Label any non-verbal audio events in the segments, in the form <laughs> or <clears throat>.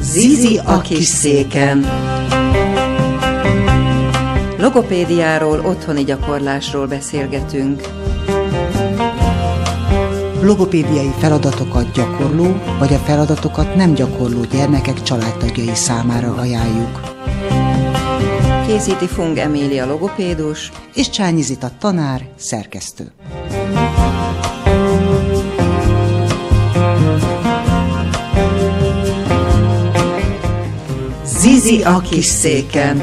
Zizi a kis széken. Logopédiáról, otthoni gyakorlásról beszélgetünk. Logopédiai feladatokat gyakorló, vagy a feladatokat nem gyakorló gyermekek családtagjai számára ajánljuk. Készíti Fung Emília logopédus, És Csányi Zita tanár, szerkesztő. Zizi a kis széken.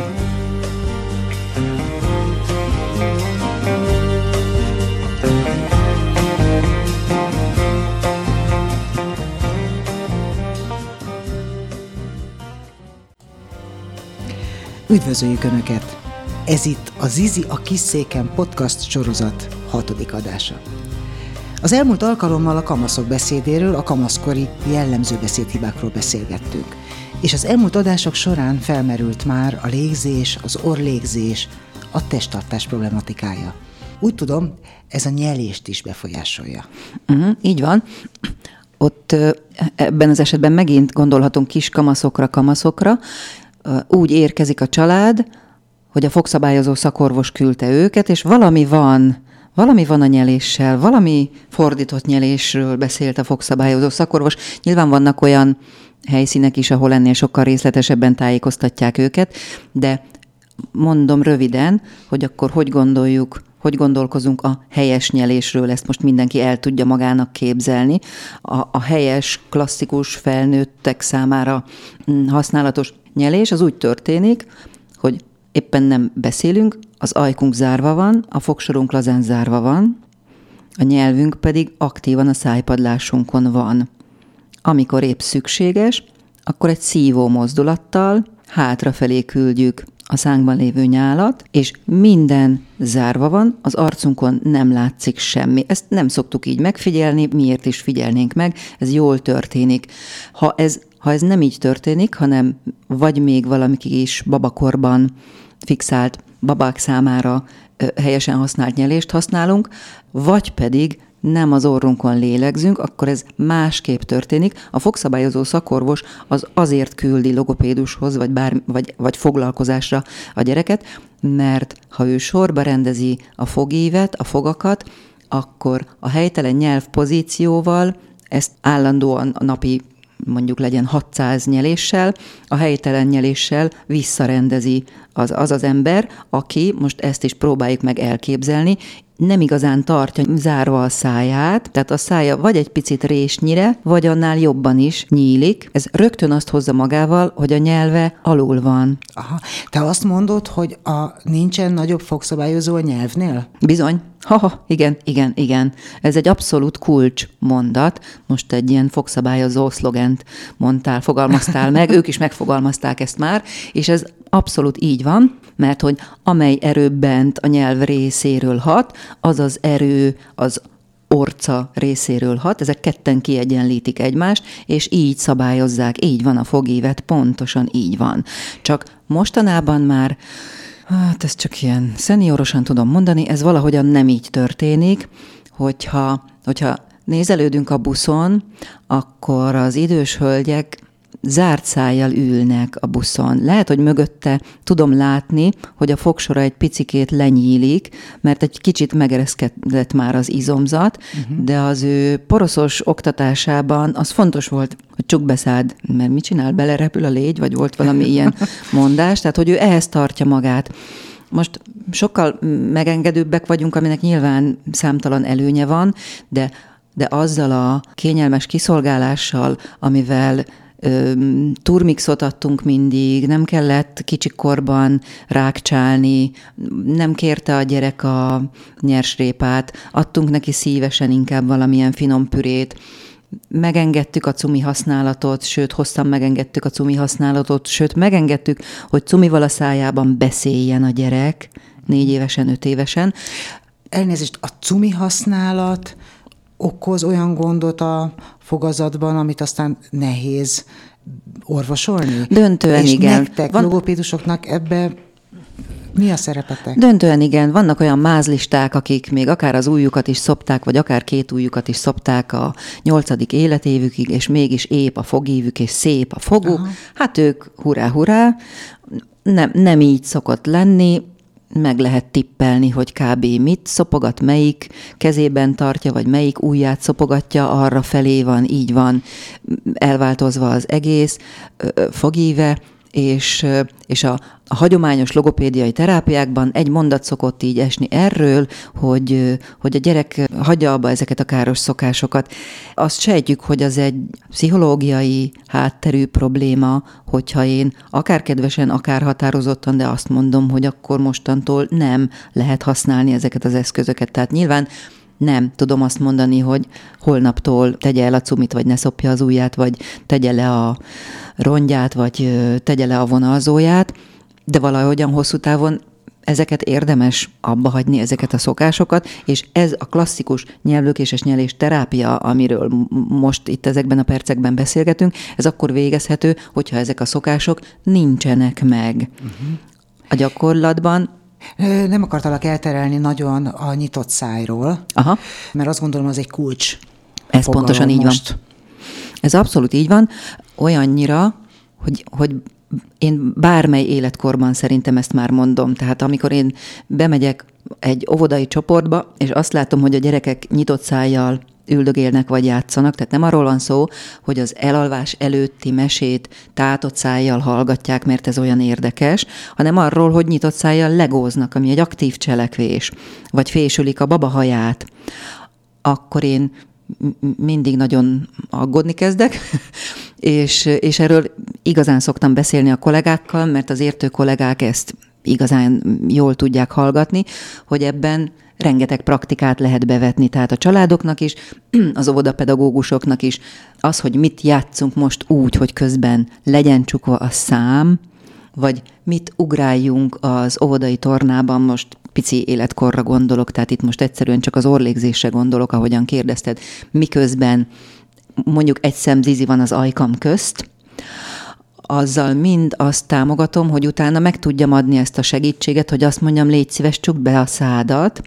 Üdvözöljük Önöket! Ez itt a Zizi a kis széken podcast sorozat hatodik adása. Az elmúlt alkalommal a kamaszok beszédéről, a kamaszkori jellemző beszédhibákról beszélgettünk. És az elmúlt adások során felmerült már a légzés, az orlégzés, a testtartás problematikája. Úgy tudom, ez a nyelést is befolyásolja. Uh-huh, így van. Ott ebben az esetben megint gondolhatunk kis kamaszokra, kamaszokra. Úgy érkezik a család, hogy a fogszabályozó szakorvos küldte őket, és valami van, valami van a nyeléssel, valami fordított nyelésről beszélt a fogszabályozó szakorvos. Nyilván vannak olyan helyszínek is, ahol ennél sokkal részletesebben tájékoztatják őket, de mondom röviden, hogy akkor hogy gondoljuk, hogy gondolkozunk a helyes nyelésről, ezt most mindenki el tudja magának képzelni. A, a helyes, klasszikus felnőttek számára mm, használatos nyelés az úgy történik, hogy éppen nem beszélünk, az ajkunk zárva van, a fogsorunk lazán zárva van, a nyelvünk pedig aktívan a szájpadlásunkon van. Amikor épp szükséges, akkor egy szívó mozdulattal hátrafelé küldjük a szánkban lévő nyálat, és minden zárva van, az arcunkon nem látszik semmi. Ezt nem szoktuk így megfigyelni, miért is figyelnénk meg, ez jól történik. Ha ez, ha ez nem így történik, hanem vagy még valami kis babakorban fixált babák számára helyesen használt nyelést használunk, vagy pedig nem az orrunkon lélegzünk, akkor ez másképp történik. A fogszabályozó szakorvos az azért küldi logopédushoz, vagy, bár, vagy, vagy foglalkozásra a gyereket, mert ha ő sorba rendezi a fogívet, a fogakat, akkor a helytelen nyelvpozícióval ezt állandóan a napi mondjuk legyen 600 nyeléssel, a helytelen nyeléssel visszarendezi az, az az ember, aki, most ezt is próbáljuk meg elképzelni, nem igazán tartja zárva a száját, tehát a szája vagy egy picit résnyire, vagy annál jobban is nyílik. Ez rögtön azt hozza magával, hogy a nyelve alul van. Aha. Te azt mondod, hogy a, nincsen nagyobb fogszabályozó a nyelvnél? Bizony. Haha, igen, igen, igen. Ez egy abszolút kulcs mondat. Most egy ilyen fogszabályozó szlogent mondtál, fogalmaztál meg, ők is megfogalmazták ezt már, és ez abszolút így van, mert hogy amely erő bent a nyelv részéről hat, az az erő az orca részéről hat, ezek ketten kiegyenlítik egymást, és így szabályozzák, így van a fogévet, pontosan így van. Csak mostanában már Hát ez csak ilyen. Szeniorosan tudom mondani, ez valahogyan nem így történik, hogyha, hogyha nézelődünk a buszon, akkor az idős hölgyek zárt szájjal ülnek a buszon. Lehet, hogy mögötte tudom látni, hogy a fogsora egy picikét lenyílik, mert egy kicsit megereszkedett már az izomzat, uh-huh. de az ő poroszos oktatásában az fontos volt, hogy csukbeszád, mert mit csinál, belerepül a légy, vagy volt valami <laughs> ilyen mondás, tehát hogy ő ehhez tartja magát. Most sokkal megengedőbbek vagyunk, aminek nyilván számtalan előnye van, de, de azzal a kényelmes kiszolgálással, amivel turmixot adtunk mindig, nem kellett kicsikorban rákcsálni, nem kérte a gyerek a nyersrépát, adtunk neki szívesen inkább valamilyen finom pürét, megengedtük a cumi használatot, sőt, hosszan megengedtük a cumi használatot, sőt, megengedtük, hogy cumival a szájában beszéljen a gyerek, négy évesen, öt évesen. Elnézést, a cumi használat okoz olyan gondot a fogazatban, amit aztán nehéz orvosolni? Döntően És igen. nektek, Van- logopédusoknak ebbe Mi a szerepetek? Döntően igen. Vannak olyan mázlisták, akik még akár az újukat is szopták, vagy akár két újukat is szopták a nyolcadik életévükig, és mégis épp a fogívük, és szép a foguk. Aha. Hát ők hurrá, hurrá. Nem, nem így szokott lenni meg lehet tippelni, hogy kb. mit szopogat, melyik kezében tartja, vagy melyik ujját szopogatja, arra felé van, így van elváltozva az egész, fogíve, és, és a, a hagyományos logopédiai terápiákban egy mondat szokott így esni erről, hogy, hogy a gyerek hagyja abba ezeket a káros szokásokat. Azt sejtjük, hogy az egy pszichológiai hátterű probléma, hogyha én akár kedvesen, akár határozottan, de azt mondom, hogy akkor mostantól nem lehet használni ezeket az eszközöket. Tehát nyilván nem tudom azt mondani, hogy holnaptól tegye el a cumit, vagy ne szopja az ujját, vagy tegye le a rongyát, vagy tegye le a vonalzóját, de valahogyan hosszú távon ezeket érdemes abba hagyni, ezeket a szokásokat, és ez a klasszikus nyelvlökéses nyelés terápia, amiről most itt ezekben a percekben beszélgetünk, ez akkor végezhető, hogyha ezek a szokások nincsenek meg. Uh-huh. A gyakorlatban nem akartalak elterelni nagyon a nyitott szájról, Aha. mert azt gondolom, az egy kulcs. Ez pontosan így most. van. Ez abszolút így van, olyannyira, hogy, hogy én bármely életkorban szerintem ezt már mondom. Tehát amikor én bemegyek egy óvodai csoportba, és azt látom, hogy a gyerekek nyitott szájjal üldögélnek vagy játszanak, tehát nem arról van szó, hogy az elalvás előtti mesét tátott szájjal hallgatják, mert ez olyan érdekes, hanem arról, hogy nyitott szájjal legóznak, ami egy aktív cselekvés, vagy fésülik a baba haját, akkor én mindig nagyon aggódni kezdek, <laughs> és, és erről igazán szoktam beszélni a kollégákkal, mert az értő kollégák ezt igazán jól tudják hallgatni, hogy ebben rengeteg praktikát lehet bevetni, tehát a családoknak is, <clears throat> az óvodapedagógusoknak is, az, hogy mit játszunk most úgy, hogy közben legyen csukva a szám, vagy mit ugráljunk az óvodai tornában, most pici életkorra gondolok, tehát itt most egyszerűen csak az orlégzésre gondolok, ahogyan kérdezted, miközben mondjuk egy szem zizi van az ajkam közt, azzal mind azt támogatom, hogy utána meg tudjam adni ezt a segítséget, hogy azt mondjam, légy szíves, csuk be a szádat,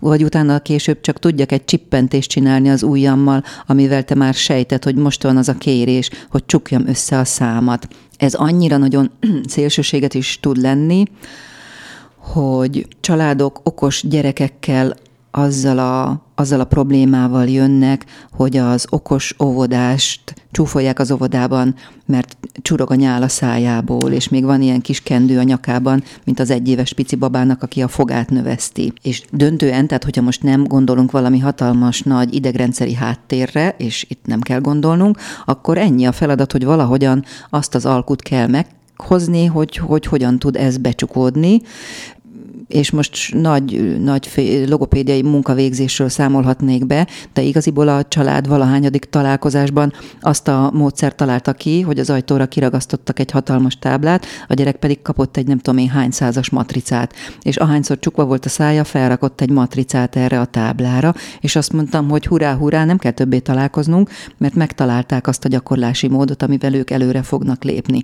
vagy utána később csak tudjak egy csippentést csinálni az ujjammal, amivel te már sejted, hogy most van az a kérés, hogy csukjam össze a számat. Ez annyira nagyon <clears throat> szélsőséget is tud lenni, hogy családok okos gyerekekkel azzal a, azzal a problémával jönnek, hogy az okos óvodást csúfolják az óvodában, mert csurog a nyál a szájából, és még van ilyen kis kendő a nyakában, mint az egyéves pici babának, aki a fogát növeszti. És döntően, tehát hogyha most nem gondolunk valami hatalmas nagy idegrendszeri háttérre, és itt nem kell gondolnunk, akkor ennyi a feladat, hogy valahogyan azt az alkut kell meg hozni, hogy, hogy hogyan tud ez becsukódni, és most nagy, nagy logopédiai munkavégzésről számolhatnék be, de igaziból a család valahányadik találkozásban azt a módszert találta ki, hogy az ajtóra kiragasztottak egy hatalmas táblát, a gyerek pedig kapott egy nem tudom én hány százas matricát, és ahányszor csukva volt a szája, felrakott egy matricát erre a táblára, és azt mondtam, hogy hurrá, hurrá, nem kell többé találkoznunk, mert megtalálták azt a gyakorlási módot, amivel ők előre fognak lépni.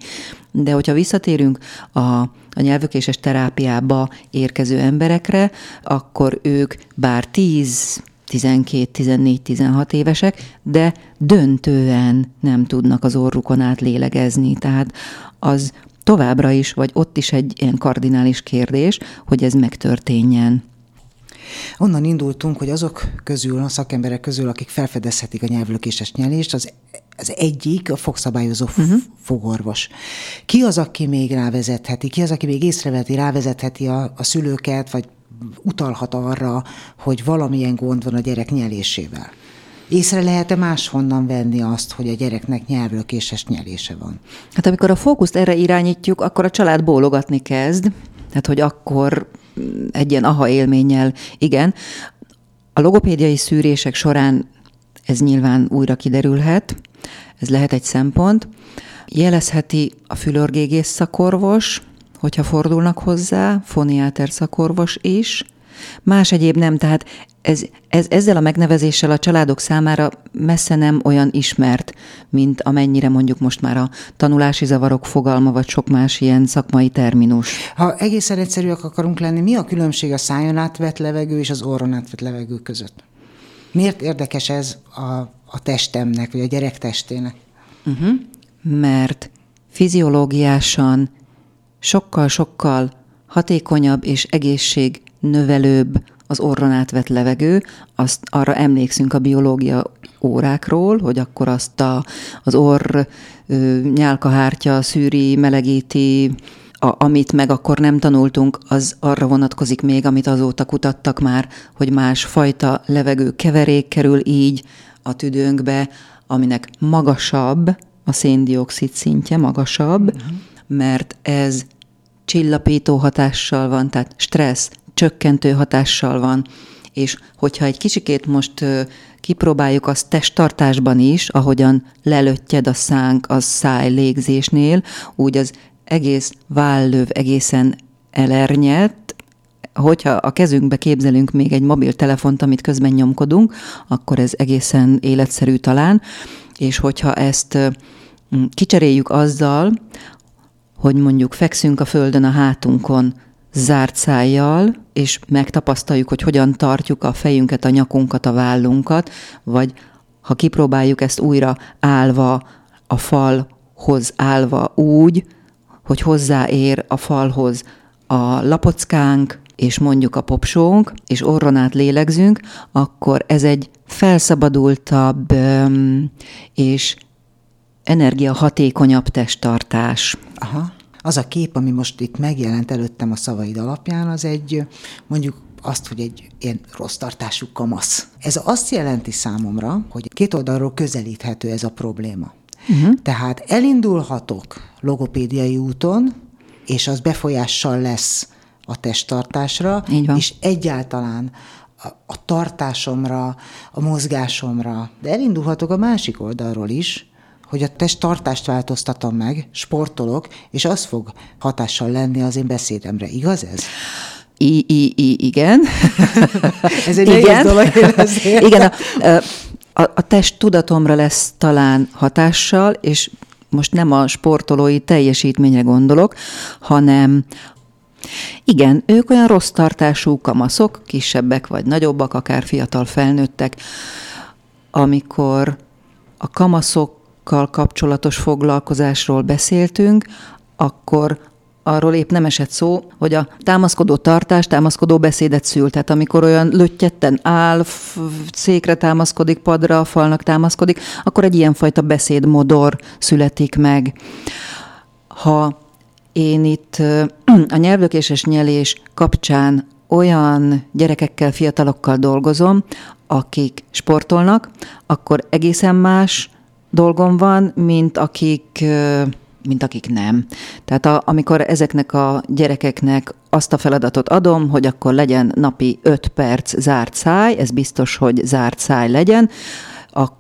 De hogyha visszatérünk a, a nyelvökéses terápiába érkező emberekre, akkor ők bár 10, 12, 14, 16 évesek, de döntően nem tudnak az orrukon át lélegezni. Tehát az továbbra is, vagy ott is egy ilyen kardinális kérdés, hogy ez megtörténjen. Onnan indultunk, hogy azok közül, a szakemberek közül, akik felfedezhetik a nyelvlökéses nyelést, az, az egyik a fogszabályozó uh-huh. fogorvos. Ki az, aki még rávezetheti, ki az, aki még észreveti, rávezetheti a, a szülőket, vagy utalhat arra, hogy valamilyen gond van a gyerek nyelésével? Észre lehet-e máshonnan venni azt, hogy a gyereknek nyelvlökéses nyelése van? Hát amikor a fókuszt erre irányítjuk, akkor a család bólogatni kezd, tehát hogy akkor egy ilyen aha élménnyel, igen. A logopédiai szűrések során ez nyilván újra kiderülhet, ez lehet egy szempont. Jelezheti a fülorgégész szakorvos, hogyha fordulnak hozzá, foniáter szakorvos is, Más egyéb nem, tehát ez, ez, ezzel a megnevezéssel a családok számára messze nem olyan ismert, mint amennyire mondjuk most már a tanulási zavarok fogalma, vagy sok más ilyen szakmai terminus. Ha egészen egyszerűek akarunk lenni, mi a különbség a szájon átvett levegő és az orron átvett levegő között? Miért érdekes ez a, a testemnek, vagy a gyerek testének? Uh-huh. Mert fiziológiásan sokkal-sokkal hatékonyabb és egészség növelőbb az orron átvett levegő, azt arra emlékszünk a biológia órákról, hogy akkor azt a, az orr nyálkahártya szűri, melegíti, a, amit meg akkor nem tanultunk, az arra vonatkozik még, amit azóta kutattak már, hogy más fajta levegő keverék kerül így a tüdőnkbe, aminek magasabb a széndiokszid szintje, magasabb, uh-huh. mert ez csillapító hatással van, tehát stressz, csökkentő hatással van, és hogyha egy kicsikét most kipróbáljuk azt testtartásban is, ahogyan lelöttyed a szánk a száj légzésnél, úgy az egész vállöv egészen elernyett, hogyha a kezünkbe képzelünk még egy mobiltelefont, amit közben nyomkodunk, akkor ez egészen életszerű talán, és hogyha ezt kicseréljük azzal, hogy mondjuk fekszünk a földön a hátunkon, zárt szájjal, és megtapasztaljuk, hogy hogyan tartjuk a fejünket, a nyakunkat, a vállunkat, vagy ha kipróbáljuk ezt újra állva, a falhoz állva úgy, hogy hozzáér a falhoz a lapockánk, és mondjuk a popsónk, és orron át lélegzünk, akkor ez egy felszabadultabb és energiahatékonyabb testtartás. Aha. Az a kép, ami most itt megjelent előttem a szavaid alapján, az egy mondjuk azt, hogy egy ilyen rossz tartású kamasz. Ez azt jelenti számomra, hogy két oldalról közelíthető ez a probléma. Uh-huh. Tehát elindulhatok logopédiai úton, és az befolyással lesz a testtartásra, és egyáltalán a, a tartásomra, a mozgásomra. De elindulhatok a másik oldalról is, hogy a testtartást változtatom meg, sportolok, és az fog hatással lenni az én beszédemre. Igaz ez? I, I, I, igen. <laughs> ez egy igen. dolog. igen, a, a, a test tudatomra lesz talán hatással, és most nem a sportolói teljesítményre gondolok, hanem igen, ők olyan rossz tartású kamaszok, kisebbek vagy nagyobbak, akár fiatal felnőttek, amikor a kamaszokkal kapcsolatos foglalkozásról beszéltünk, akkor arról épp nem esett szó, hogy a támaszkodó tartás támaszkodó beszédet szül. Tehát amikor olyan löttyetten áll, székre támaszkodik, padra, falnak támaszkodik, akkor egy ilyenfajta beszédmodor születik meg. Ha én itt a nyelvlökéses nyelés kapcsán olyan gyerekekkel, fiatalokkal dolgozom, akik sportolnak, akkor egészen más dolgom van, mint akik mint akik nem. Tehát a, amikor ezeknek a gyerekeknek azt a feladatot adom, hogy akkor legyen napi 5 perc zárt száj, ez biztos, hogy zárt száj legyen,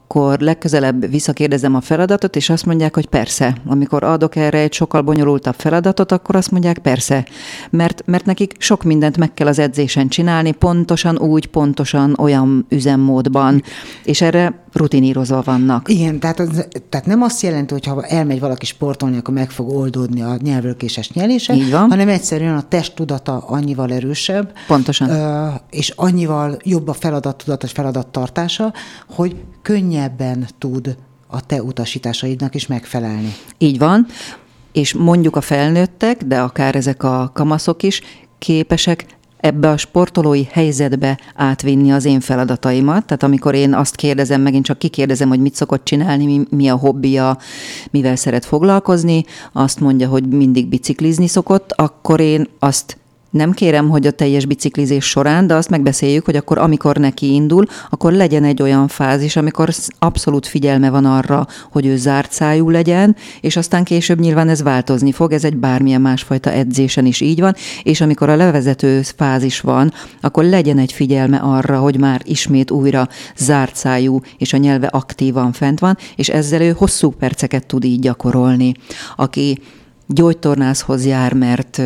akkor legközelebb visszakérdezem a feladatot, és azt mondják, hogy persze. Amikor adok erre egy sokkal bonyolultabb feladatot, akkor azt mondják, persze. Mert, mert nekik sok mindent meg kell az edzésen csinálni, pontosan úgy, pontosan olyan üzemmódban, és erre rutinírozva vannak. Igen, tehát, az, tehát nem azt jelenti, hogy ha elmegy valaki sportolni, akkor meg fog oldódni a nyelvölkéses nyelése, Így van. hanem egyszerűen a testtudata annyival erősebb. Pontosan. És annyival jobb a feladattudatos feladattartása, hogy könnyebben tud a te utasításaidnak is megfelelni. Így van, és mondjuk a felnőttek, de akár ezek a kamaszok is képesek ebbe a sportolói helyzetbe átvinni az én feladataimat. Tehát amikor én azt kérdezem, megint csak kikérdezem, hogy mit szokott csinálni, mi, mi a hobbija, mivel szeret foglalkozni, azt mondja, hogy mindig biciklizni szokott, akkor én azt nem kérem, hogy a teljes biciklizés során, de azt megbeszéljük, hogy akkor amikor neki indul, akkor legyen egy olyan fázis, amikor abszolút figyelme van arra, hogy ő zárt szájú legyen, és aztán később nyilván ez változni fog, ez egy bármilyen másfajta edzésen is így van, és amikor a levezető fázis van, akkor legyen egy figyelme arra, hogy már ismét újra zárt szájú, és a nyelve aktívan fent van, és ezzel ő hosszú perceket tud így gyakorolni. Aki gyógytornászhoz jár, mert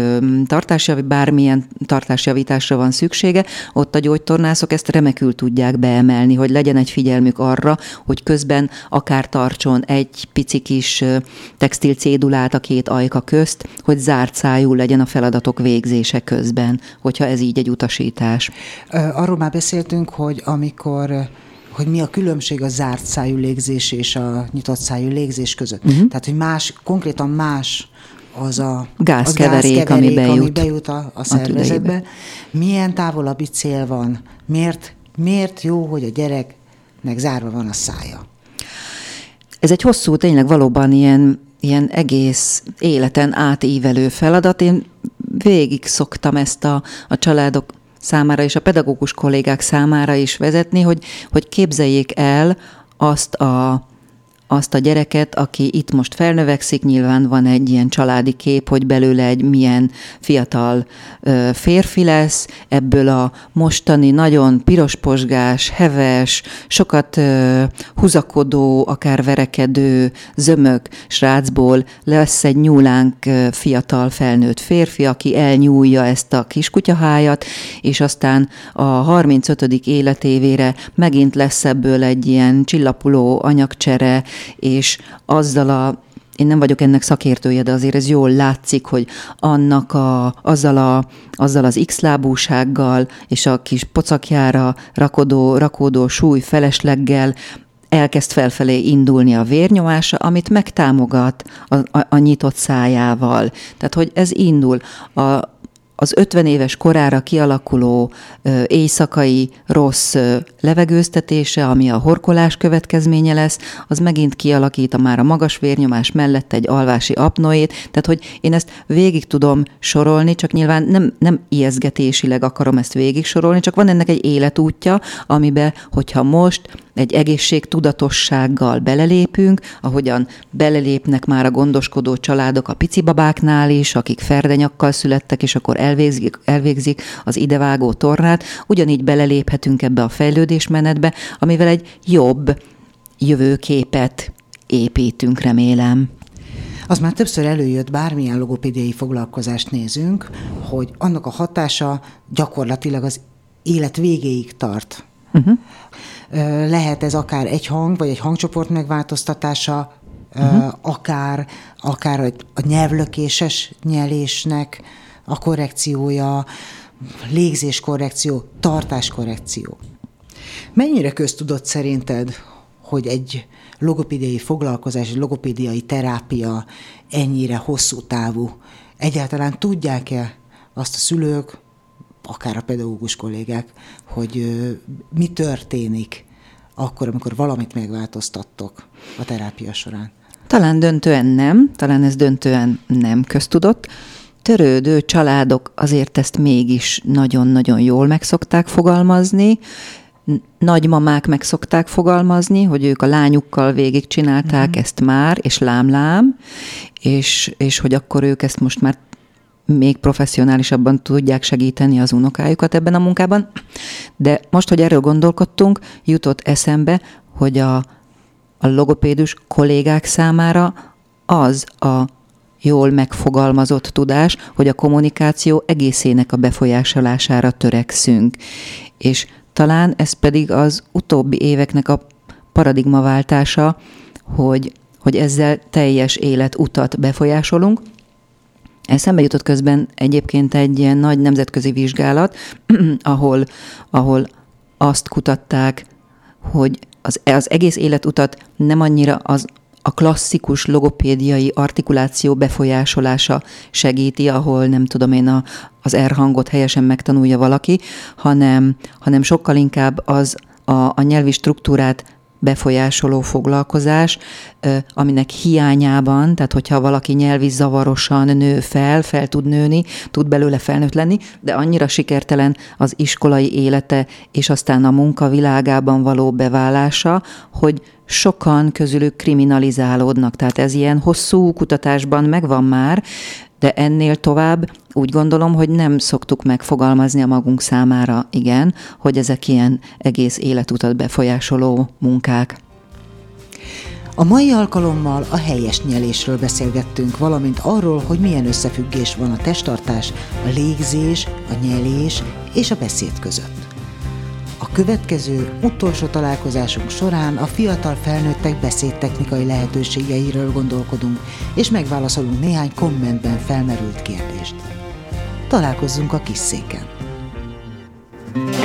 tartásjavi, bármilyen tartásjavításra van szüksége, ott a gyógytornászok ezt remekül tudják beemelni, hogy legyen egy figyelmük arra, hogy közben akár tartson egy pici kis textil cédulát a két ajka közt, hogy zárt szájú legyen a feladatok végzése közben, hogyha ez így egy utasítás. Arról már beszéltünk, hogy amikor hogy mi a különbség a zárt szájú légzés és a nyitott szájú légzés között. Uh-huh. Tehát, hogy más, konkrétan más az a gázkeverék, az gázkeverék ami bejut, ami bejut a, a szervezetbe. A Milyen távolabbi cél van? Miért, miért jó, hogy a gyereknek zárva van a szája? Ez egy hosszú, tényleg valóban ilyen, ilyen egész életen átívelő feladat. Én végig szoktam ezt a, a családok számára és a pedagógus kollégák számára is vezetni, hogy, hogy képzeljék el azt a azt a gyereket, aki itt most felnövekszik, nyilván van egy ilyen családi kép, hogy belőle egy milyen fiatal férfi lesz, ebből a mostani nagyon pirosposgás, heves, sokat húzakodó, akár verekedő, zömök srácból lesz egy nyúlánk fiatal felnőtt férfi, aki elnyúlja ezt a kiskutyahájat, és aztán a 35. életévére megint lesz ebből egy ilyen csillapuló anyagcsere, és azzal a én nem vagyok ennek szakértője, de azért ez jól látszik, hogy annak a, azzal, a, azzal az x-lábúsággal és a kis pocakjára rakodó, rakódó súly felesleggel elkezd felfelé indulni a vérnyomása, amit megtámogat a, a, a nyitott szájával. Tehát, hogy ez indul. A, az 50 éves korára kialakuló éjszakai rossz levegőztetése, ami a horkolás következménye lesz, az megint kialakít a már a magas vérnyomás mellett egy alvási apnoét, tehát hogy én ezt végig tudom sorolni, csak nyilván nem, nem ijeszgetésileg akarom ezt végig sorolni, csak van ennek egy életútja, amiben, hogyha most egy egészség tudatossággal belelépünk, ahogyan belelépnek már a gondoskodó családok a picibabáknál is, akik ferdenyakkal születtek, és akkor elvégzik, elvégzik az idevágó tornát, ugyanígy beleléphetünk ebbe a fejlődésmenetbe, amivel egy jobb jövőképet építünk, remélem. Az már többször előjött, bármilyen logopédiai foglalkozást nézünk, hogy annak a hatása gyakorlatilag az élet végéig tart. Uh-huh. Lehet ez akár egy hang, vagy egy hangcsoport megváltoztatása, uh-huh. akár, akár a nyelvlökéses nyelésnek a korrekciója, légzéskorrekció, tartáskorrekció. Mennyire köztudott szerinted, hogy egy logopédiai foglalkozás, egy logopédiai terápia ennyire hosszú távú? Egyáltalán tudják-e azt a szülők, akár a pedagógus kollégák, hogy mi történik akkor, amikor valamit megváltoztattok a terápia során? Talán döntően nem, talán ez döntően nem köztudott. Törődő családok azért ezt mégis nagyon-nagyon jól megszokták fogalmazni, nagymamák meg szokták fogalmazni, hogy ők a lányukkal végigcsinálták mm. ezt már, és lámlám, és, és hogy akkor ők ezt most már még professzionálisabban tudják segíteni az unokájukat ebben a munkában. De most, hogy erről gondolkodtunk, jutott eszembe, hogy a, a logopédus kollégák számára az a jól megfogalmazott tudás, hogy a kommunikáció egészének a befolyásolására törekszünk. És talán ez pedig az utóbbi éveknek a paradigmaváltása, hogy, hogy ezzel teljes életutat befolyásolunk, Eszembe jutott közben egyébként egy ilyen nagy nemzetközi vizsgálat, <clears throat> ahol, ahol azt kutatták, hogy az, az egész életutat nem annyira az a klasszikus logopédiai artikuláció befolyásolása segíti, ahol nem tudom én a, az R hangot helyesen megtanulja valaki, hanem, hanem sokkal inkább az a, a nyelvi struktúrát befolyásoló foglalkozás, aminek hiányában, tehát hogyha valaki nyelvi zavarosan nő fel, fel tud nőni, tud belőle felnőtt lenni, de annyira sikertelen az iskolai élete és aztán a munkavilágában való beválása, hogy sokan közülük kriminalizálódnak. Tehát ez ilyen hosszú kutatásban megvan már, de ennél tovább úgy gondolom, hogy nem szoktuk megfogalmazni a magunk számára, igen, hogy ezek ilyen egész életutat befolyásoló munkák. A mai alkalommal a helyes nyelésről beszélgettünk, valamint arról, hogy milyen összefüggés van a testtartás, a légzés, a nyelés és a beszéd között következő, utolsó találkozásunk során a fiatal felnőttek beszédtechnikai lehetőségeiről gondolkodunk, és megválaszolunk néhány kommentben felmerült kérdést. Találkozzunk a kis széken! thank you